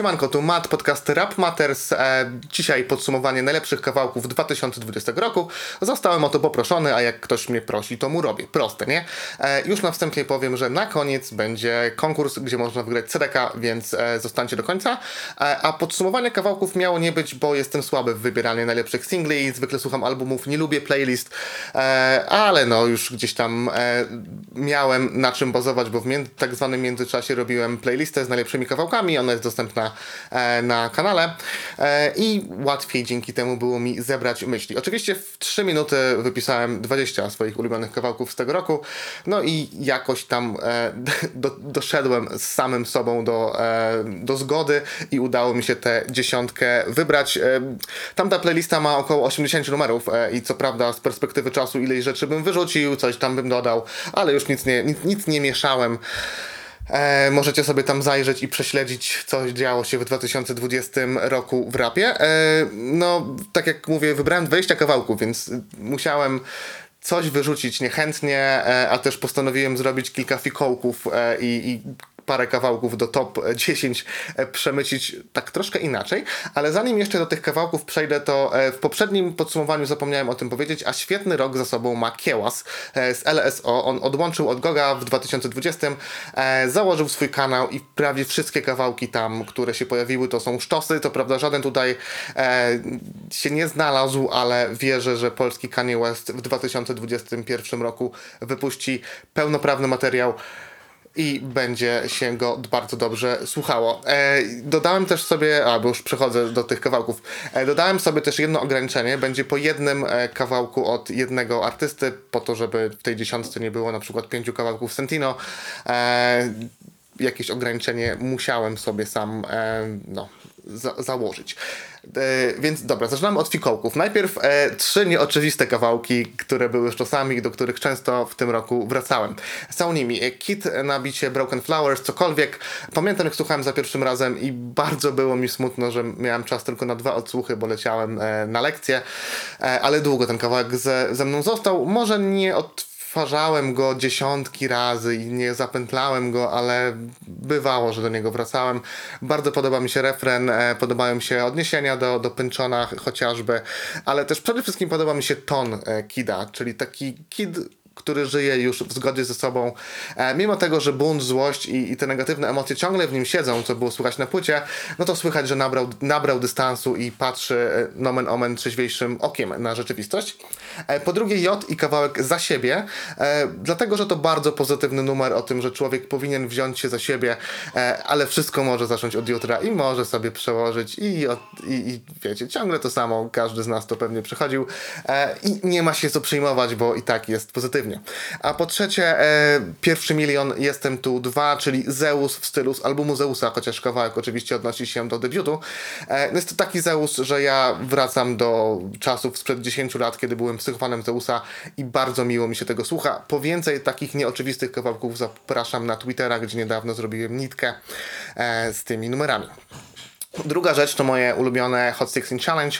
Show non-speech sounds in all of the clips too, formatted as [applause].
Siemanko, tu Matt, podcast Rap Matters. E, dzisiaj podsumowanie najlepszych kawałków 2020 roku. Zostałem o to poproszony, a jak ktoś mnie prosi, to mu robię. Proste, nie? E, już na wstępie powiem, że na koniec będzie konkurs, gdzie można wygrać CDK, więc e, zostańcie do końca. E, a podsumowanie kawałków miało nie być, bo jestem słaby w wybieraniu najlepszych singli. Zwykle słucham albumów, nie lubię playlist, e, ale no już gdzieś tam e, miałem na czym bazować, bo w tak zwanym międzyczasie robiłem playlistę z najlepszymi kawałkami. Ona jest dostępna e, na kanale e, i łatwiej dzięki temu było mi zebrać myśli. Oczywiście w 3 minuty wypisałem 20 swoich ulubionych kawałków z tego roku, no i jakoś tam e, do, doszedłem z samym sobą do, do zgody i udało mi się tę dziesiątkę wybrać. Tamta playlista ma około 80 numerów i co prawda z perspektywy czasu ileś rzeczy bym wyrzucił, coś tam bym dodał, ale już nic nie, nic, nic nie mieszałem. E, możecie sobie tam zajrzeć i prześledzić, co działo się w 2020 roku w rapie. E, no, tak jak mówię, wybrałem 20 kawałków, więc musiałem coś wyrzucić niechętnie, e, a też postanowiłem zrobić kilka fikołków e, i, i parę kawałków do top 10 e, przemycić tak troszkę inaczej, ale zanim jeszcze do tych kawałków przejdę, to e, w poprzednim podsumowaniu zapomniałem o tym powiedzieć, a świetny rok za sobą ma Kiełas e, z LSO. On odłączył od Goga w 2020, założył swój kanał i prawie wszystkie kawałki tam, które się pojawiły, to są sztosy. To prawda, żaden tutaj się nie znalazł, ale wierzę, że polski Kanye West w 2021 roku wypuści pełnoprawny materiał i będzie się go bardzo dobrze słuchało. E, dodałem też sobie, a bo już przechodzę do tych kawałków, e, dodałem sobie też jedno ograniczenie, będzie po jednym e, kawałku od jednego artysty, po to, żeby w tej dziesiątce nie było na przykład pięciu kawałków Sentino. E, jakieś ograniczenie musiałem sobie sam e, no, za założyć. E, więc dobra, zaczynamy od fikołków. Najpierw e, trzy nieoczywiste kawałki, które były czasami, do których często w tym roku wracałem. Są nimi e, Kit na bicie Broken Flowers, cokolwiek. Pamiętam jak słuchałem za pierwszym razem i bardzo było mi smutno, że miałem czas tylko na dwa odsłuchy, bo leciałem e, na lekcję, e, ale długo ten kawałek ze, ze mną został. Może nie od odtwarzałem go dziesiątki razy i nie zapętlałem go, ale bywało, że do niego wracałem. Bardzo podoba mi się refren, e, podobają mi się odniesienia do, do Pynczona chociażby, ale też przede wszystkim podoba mi się ton e, Kida, czyli taki Kid który żyje już w zgodzie ze sobą. E, mimo tego, że bunt, złość i, i, te negatywne emocje ciągle w nim siedzą, co było słychać na płycie, no to słychać, że nabrał, nabrał dystansu i patrzy e, nomen omen trzeźwiejszym okiem na rzeczywistość. E, po drugie J i kawałek za siebie, e, dlatego, że to bardzo pozytywny numer o tym, że człowiek powinien wziąć się za siebie, e, ale wszystko może zacząć od jutra i może sobie przełożyć i, od, i, i wiecie, ciągle to samo, każdy z nas to pewnie przechodził e, i nie ma się co przejmować, bo i tak jest pozytywnie. A po trzecie, e, pierwszy milion Jestem tu dwa, czyli Zeus w stylu z albumu Zeusa, chociaż kawałek oczywiście odnosi się do debiutu. E, jest to taki Zeus, że ja wracam do czasów sprzed 10 lat, kiedy byłem psychofanem Zeusa i bardzo miło mi się tego słucha. Po więcej takich nieoczywistych kawałków zapraszam na Twittera, gdzie niedawno zrobiłem nitkę e, z tymi numerami. Druga rzecz to moje ulubione Hot 16 Challenge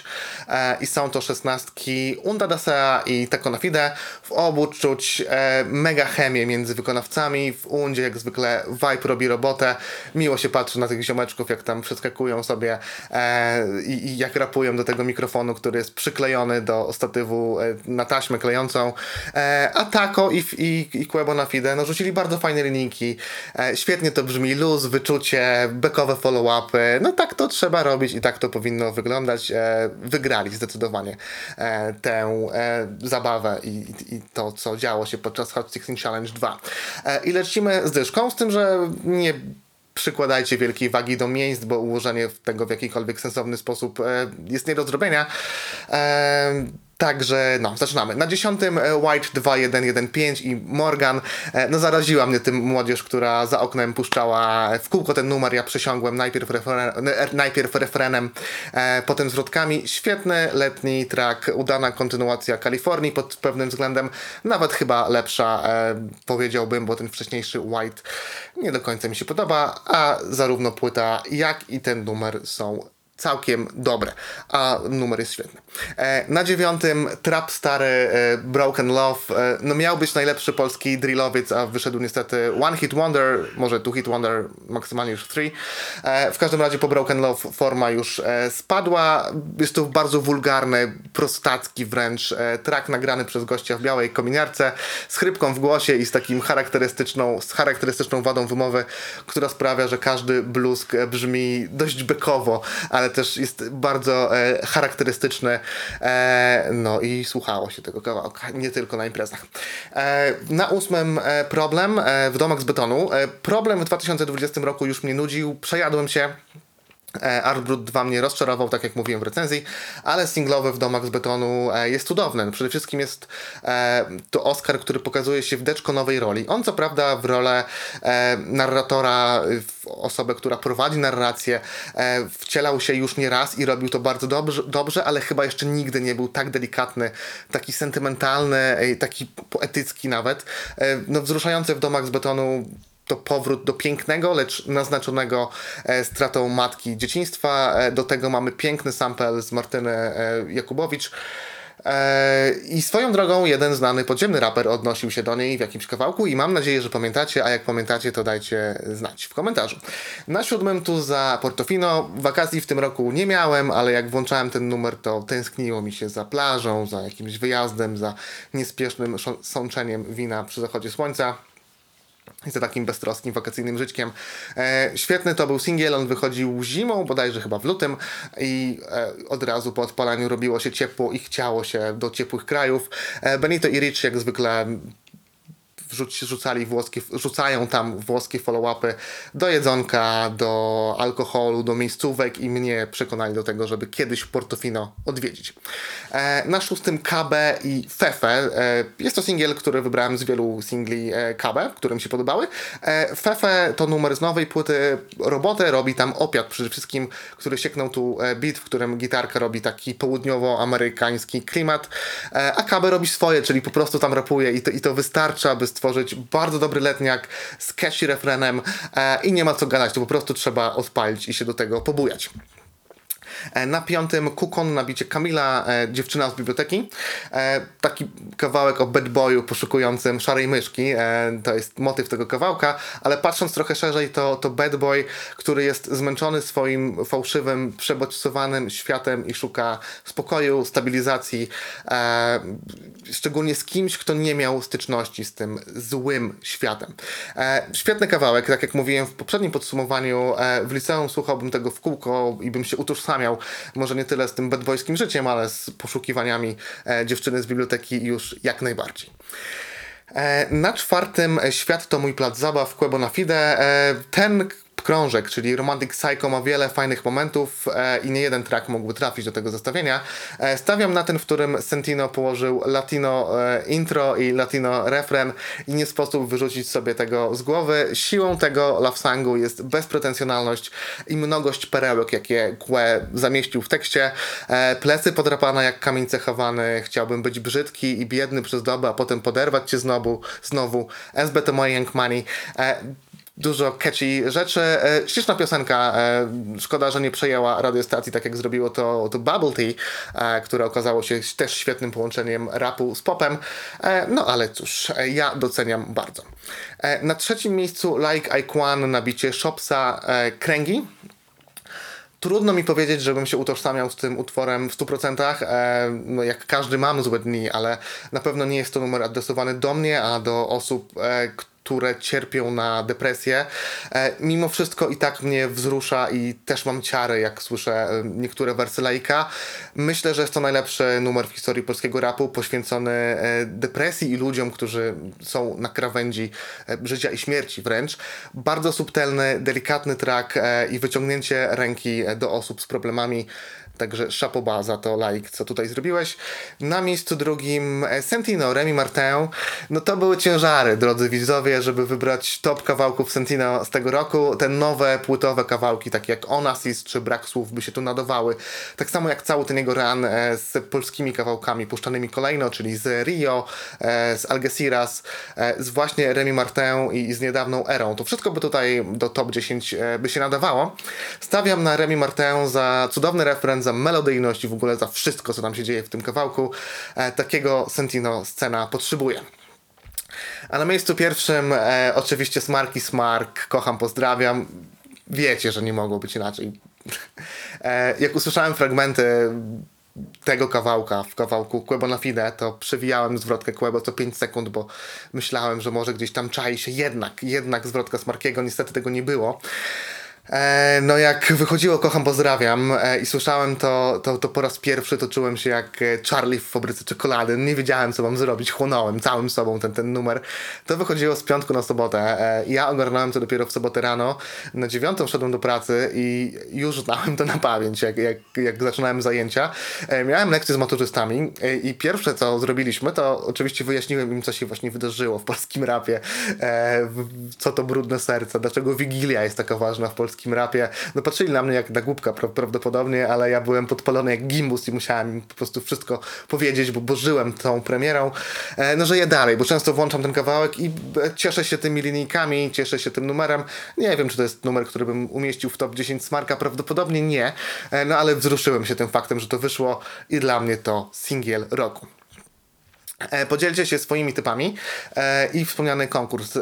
e, i są to szesnastki Unda Dasea i Tako na Fide. W obu czuć e, mega chemię między wykonawcami. W Undzie jak zwykle Vibe robi robotę. Miło się patrzy na tych ziomeczków, jak tam przeskakują sobie e, i, i, jak rapują do tego mikrofonu, który jest przyklejony do statywu e, na taśmę klejącą. E, a Tako i, i, i Quebo na Fide no, rzucili bardzo fajne linijki. E, świetnie to brzmi. Luz, wyczucie, bekowe follow-upy. No tak to trzeba robić i tak to powinno wyglądać. E, wygrali zdecydowanie e, tę e, zabawę i, i, to, co działo się podczas Hot 16 Challenge 2. I lecimy z dyszką, z tym, że nie przykładajcie wielkiej wagi do miejsc, bo ułożenie tego w jakikolwiek sensowny sposób jest nie do zrobienia. Także no, zaczynamy. Na dziesiątym e, White 2115 i Morgan. E, no zaraziła mnie tym młodzież, która za oknem puszczała w kółko ten numer. Ja przesiągłem najpierw, referen, e, najpierw refrenem, e, potem zwrotkami. Świetny letni track, udana kontynuacja Kalifornii pod pewnym względem. Nawet chyba lepsza, e, powiedziałbym, bo ten wcześniejszy White nie do końca mi się podoba, a zarówno płyta, jak i ten numer są całkiem dobre, a numer jest świetny. E, na dziewiątym trap stary e, Broken Love. E, no miał być najlepszy polski drillowiec, a wyszedł niestety One Hit Wonder, może Two Hit Wonder, maksymalnie już Three. W każdym razie po Broken Love forma już spadła. Jest to bardzo wulgarny, prostacki wręcz track nagrany przez gościa w białej kominiarce z chrypką w głosie i z takim charakterystyczną, z charakterystyczną wadą wymowy, która sprawia, że każdy bluzg brzmi dość bekowo, ale też jest bardzo e, charakterystyczny. E, no i słuchało się tego kawałka, nie tylko na imprezach. E, na ósmym e, problem e, w domach z betonu. E, problem w 2020 roku już mnie nudził, przejadłem się. E, Art Brut 2 mnie rozczarował, tak jak mówiłem w recenzji, ale singlowy w domach z betonu e, jest cudowny. No, Przede wszystkim jest e, to Oscar, który pokazuje się w deczko nowej roli. On co prawda w rolę narratora, w osobę, która prowadzi narrację, wcielał się już nie raz i robił to bardzo dobrze, dobrze, ale chyba jeszcze nigdy nie był tak delikatny, taki sentymentalny, taki poetycki nawet. No, wzruszający w domach z betonu to powrót do pięknego, lecz naznaczonego e, stratą matki dzieciństwa. E, do tego mamy piękny sample z Martyny e, Jakubowicz. I swoją drogą jeden znany podziemny raper odnosił się do niej w jakimś kawałku i mam nadzieję, że pamiętacie, a jak pamiętacie, to dajcie znać w komentarzu. Na siódmym tu za Portofino. Wakacji w tym roku nie miałem, ale jak włączałem ten numer, to tęskniło mi się za plażą, za jakimś wyjazdem, za niespiesznym sączeniem wina przy zachodzie słońca i za takim beztroskim wakacyjnym żyćkiem. E, świetny to był singiel, on wychodził zimą, bodajże chyba w lutym i e, od razu po odpalaniu robiło się ciepło i chciało się do ciepłych krajów. E, Benito i Rich jak zwykle wrzuć, rzucali włoskie, rzucają tam włoskie follow-upy do jedzonka, do alkoholu, do miejscówek i mnie przekonali do tego, żeby kiedyś Portofino odwiedzić. E, na szóstym KB i Fefe. E, jest to singiel, który wybrałem z wielu singli e, KB, które mi się podobały. Fefe to numer z nowej płyty. Robotę robi tam opiat przede wszystkim, który sieknął tu beat, w którym gitarka robi taki południowoamerykański klimat, a KB robi swoje, czyli po prostu tam rapuje i to, i to wystarcza, by stworzyć bardzo dobry letniak z catchy refrenem e, i nie ma co gadać, to po prostu trzeba odpalić i się do tego pobujać. E, Na piątym Kukon na bicie Kamila, e, dziewczyna z biblioteki. E, taki kawałek o bad boyu poszukującym szarej myszki. To jest motyw tego kawałka, ale patrząc trochę szerzej, to, to bad boy, który jest zmęczony swoim fałszywym, przebodźcowanym światem i szuka spokoju, stabilizacji. Szczególnie z kimś, kto nie miał styczności z tym złym światem. Świetny kawałek, tak jak mówiłem w poprzednim podsumowaniu, w liceum słuchałbym tego w kółko i bym się utożsamiał, może nie tyle z tym bedboyskim życiem, ale z poszukiwaniami e, dziewczyny z biblioteki już jak najbardziej. E, Na czwartym e, Świat to mój plac zabaw, Quebo na Fide. Ten krążek, czyli Romantic Psycho ma wiele fajnych momentów e, i nie jeden track mógłby trafić do tego zestawienia. E, stawiam na ten, w którym Sentino położył latino e, intro i latino refren i nie sposób wyrzucić sobie tego z głowy. Siłą tego love songu jest bezpretensjonalność i mnogość perełek, jakie Kłe zamieścił w tekście. E, plecy podrapane jak kamień cechowany, chciałbym być brzydki i biedny przez dobę, a potem poderwać cię znowu, znowu. SB to moje Young Money. Dużo catchy rzeczy. E, Śliczna piosenka. E, szkoda, że nie przejęła radiostacji, tak jak zrobiło to, to Bubble Tea, e, które okazało się też świetnym połączeniem rapu z popem. No ale cóż, ja doceniam bardzo. Na trzecim miejscu Like Icon na bicie Shopsa Kręgi. Trudno mi powiedzieć, żebym się utożsamiał z tym utworem w 100%. E, no jak każdy mam złe dni, ale na pewno nie jest to numer adresowany do mnie, a do osób, e, które cierpią na depresję. E, mimo wszystko i tak mnie wzrusza i też mam ciary, jak słyszę e, niektóre wersy Laika. Myślę, że jest to najlepszy numer w historii polskiego rapu, poświęcony e, depresji i ludziom, którzy są na krawędzi życia i śmierci wręcz. Bardzo subtelny, delikatny track i wyciągnięcie ręki do osób z problemami Także szapoba za to like, co tutaj zrobiłeś. Na miejscu drugim e, Sentino, Remy Martin. No to były ciężary, drodzy widzowie, żeby wybrać top kawałków Sentino z tego roku. Te nowe płytowe kawałki, takie jak Onassis czy Brak Słów by się tu nadawały. Tak samo jak cały ten jego run e, z polskimi kawałkami puszczanymi kolejno, czyli z Rio, e, z Algeciras, z właśnie Remy Martin i z niedawną erą. To wszystko by tutaj do top 10 e, by się nadawało. Stawiam na Remy Martin za cudowny refren, za melodyjność i w ogóle za wszystko, co tam się dzieje w tym kawałku. E, takiego Sentino scena potrzebuje. A na miejscu pierwszym e, oczywiście Smarki Smark, kocham, pozdrawiam. Wiecie, że nie mogło być inaczej. [laughs] E, jak usłyszałem fragmenty tego kawałka w kawałku Quebo na Fide, to przewijałem zwrotkę Quebo co 5 sekund, bo myślałem, że może gdzieś tam czai się jednak, jednak zwrotka Smarkiego. Niestety tego nie było. E, no jak wychodziło Kocham, pozdrawiam e, i słyszałem to, to, to po raz pierwszy, to czułem się jak e, Charlie w fabryce czekolady. Nie wiedziałem, co mam zrobić. Chłonąłem całym sobą ten, ten numer. To wychodziło z piątku na sobotę. Ja ogarnąłem to dopiero w sobotę rano. Na dziewiątą szedłem do pracy i już znałem to na pamięć, jak, jak, jak zaczynałem zajęcia. Miałem lekcje z maturzystami i pierwsze, co zrobiliśmy, to oczywiście wyjaśniłem im, co się właśnie wydarzyło w polskim rapie. Co to brudne serce, dlaczego Wigilia jest taka ważna w polskim rapie. No patrzyli na mnie jak na głupka pra- prawdopodobnie, ale ja byłem podpalony jak gimbus i musiałem im po prostu wszystko powiedzieć, bo, bo żyłem tą premierą. E, no żyję dalej, bo często włączam ten kawałek i e, cieszę się tymi linijkami, cieszę się tym numerem. Nie wiem, czy to jest numer, który bym umieścił w top 10 Smarka, prawdopodobnie nie, e, no ale wzruszyłem się tym faktem, że to wyszło i dla mnie to singiel roku. Podzielcie się swoimi typami i wspomniany konkurs.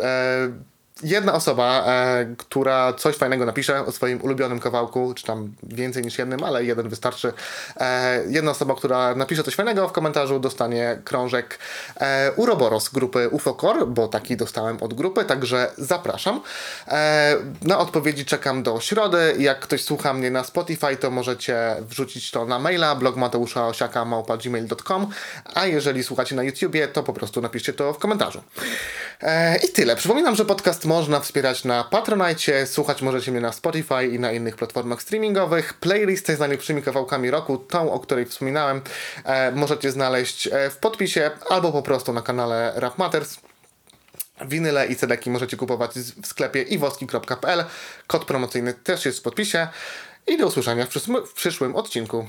Jedna osoba, e, która coś fajnego napisze o swoim ulubionym kawałku, czy tam więcej niż jednym, ale jeden wystarczy. E, jedna osoba, która napisze coś fajnego w komentarzu, dostanie krążek e, Uroboros grupy UFOKOR, bo taki dostałem od grupy, także zapraszam. E, na odpowiedzi czekam do środy. Jak ktoś słucha mnie na Spotify, to możecie wrzucić to na maila blogmateuszasiaka.gmail.com a jeżeli słuchacie na YouTubie, to po prostu napiszcie to w komentarzu. E, I tyle. Przypominam, że podcast można wspierać na Patronite, słuchać możecie mnie na Spotify i na innych platformach streamingowych. Playlistę z najlepszymi kawałkami roku, tą, o której wspominałem, e, możecie znaleźć e, w podpisie albo po prostu na kanale Rap Matters. Winyle i cedeki możecie kupować w sklepie iwoski.pl. Kod promocyjny też jest w podpisie. I do usłyszenia w w przyszłym odcinku.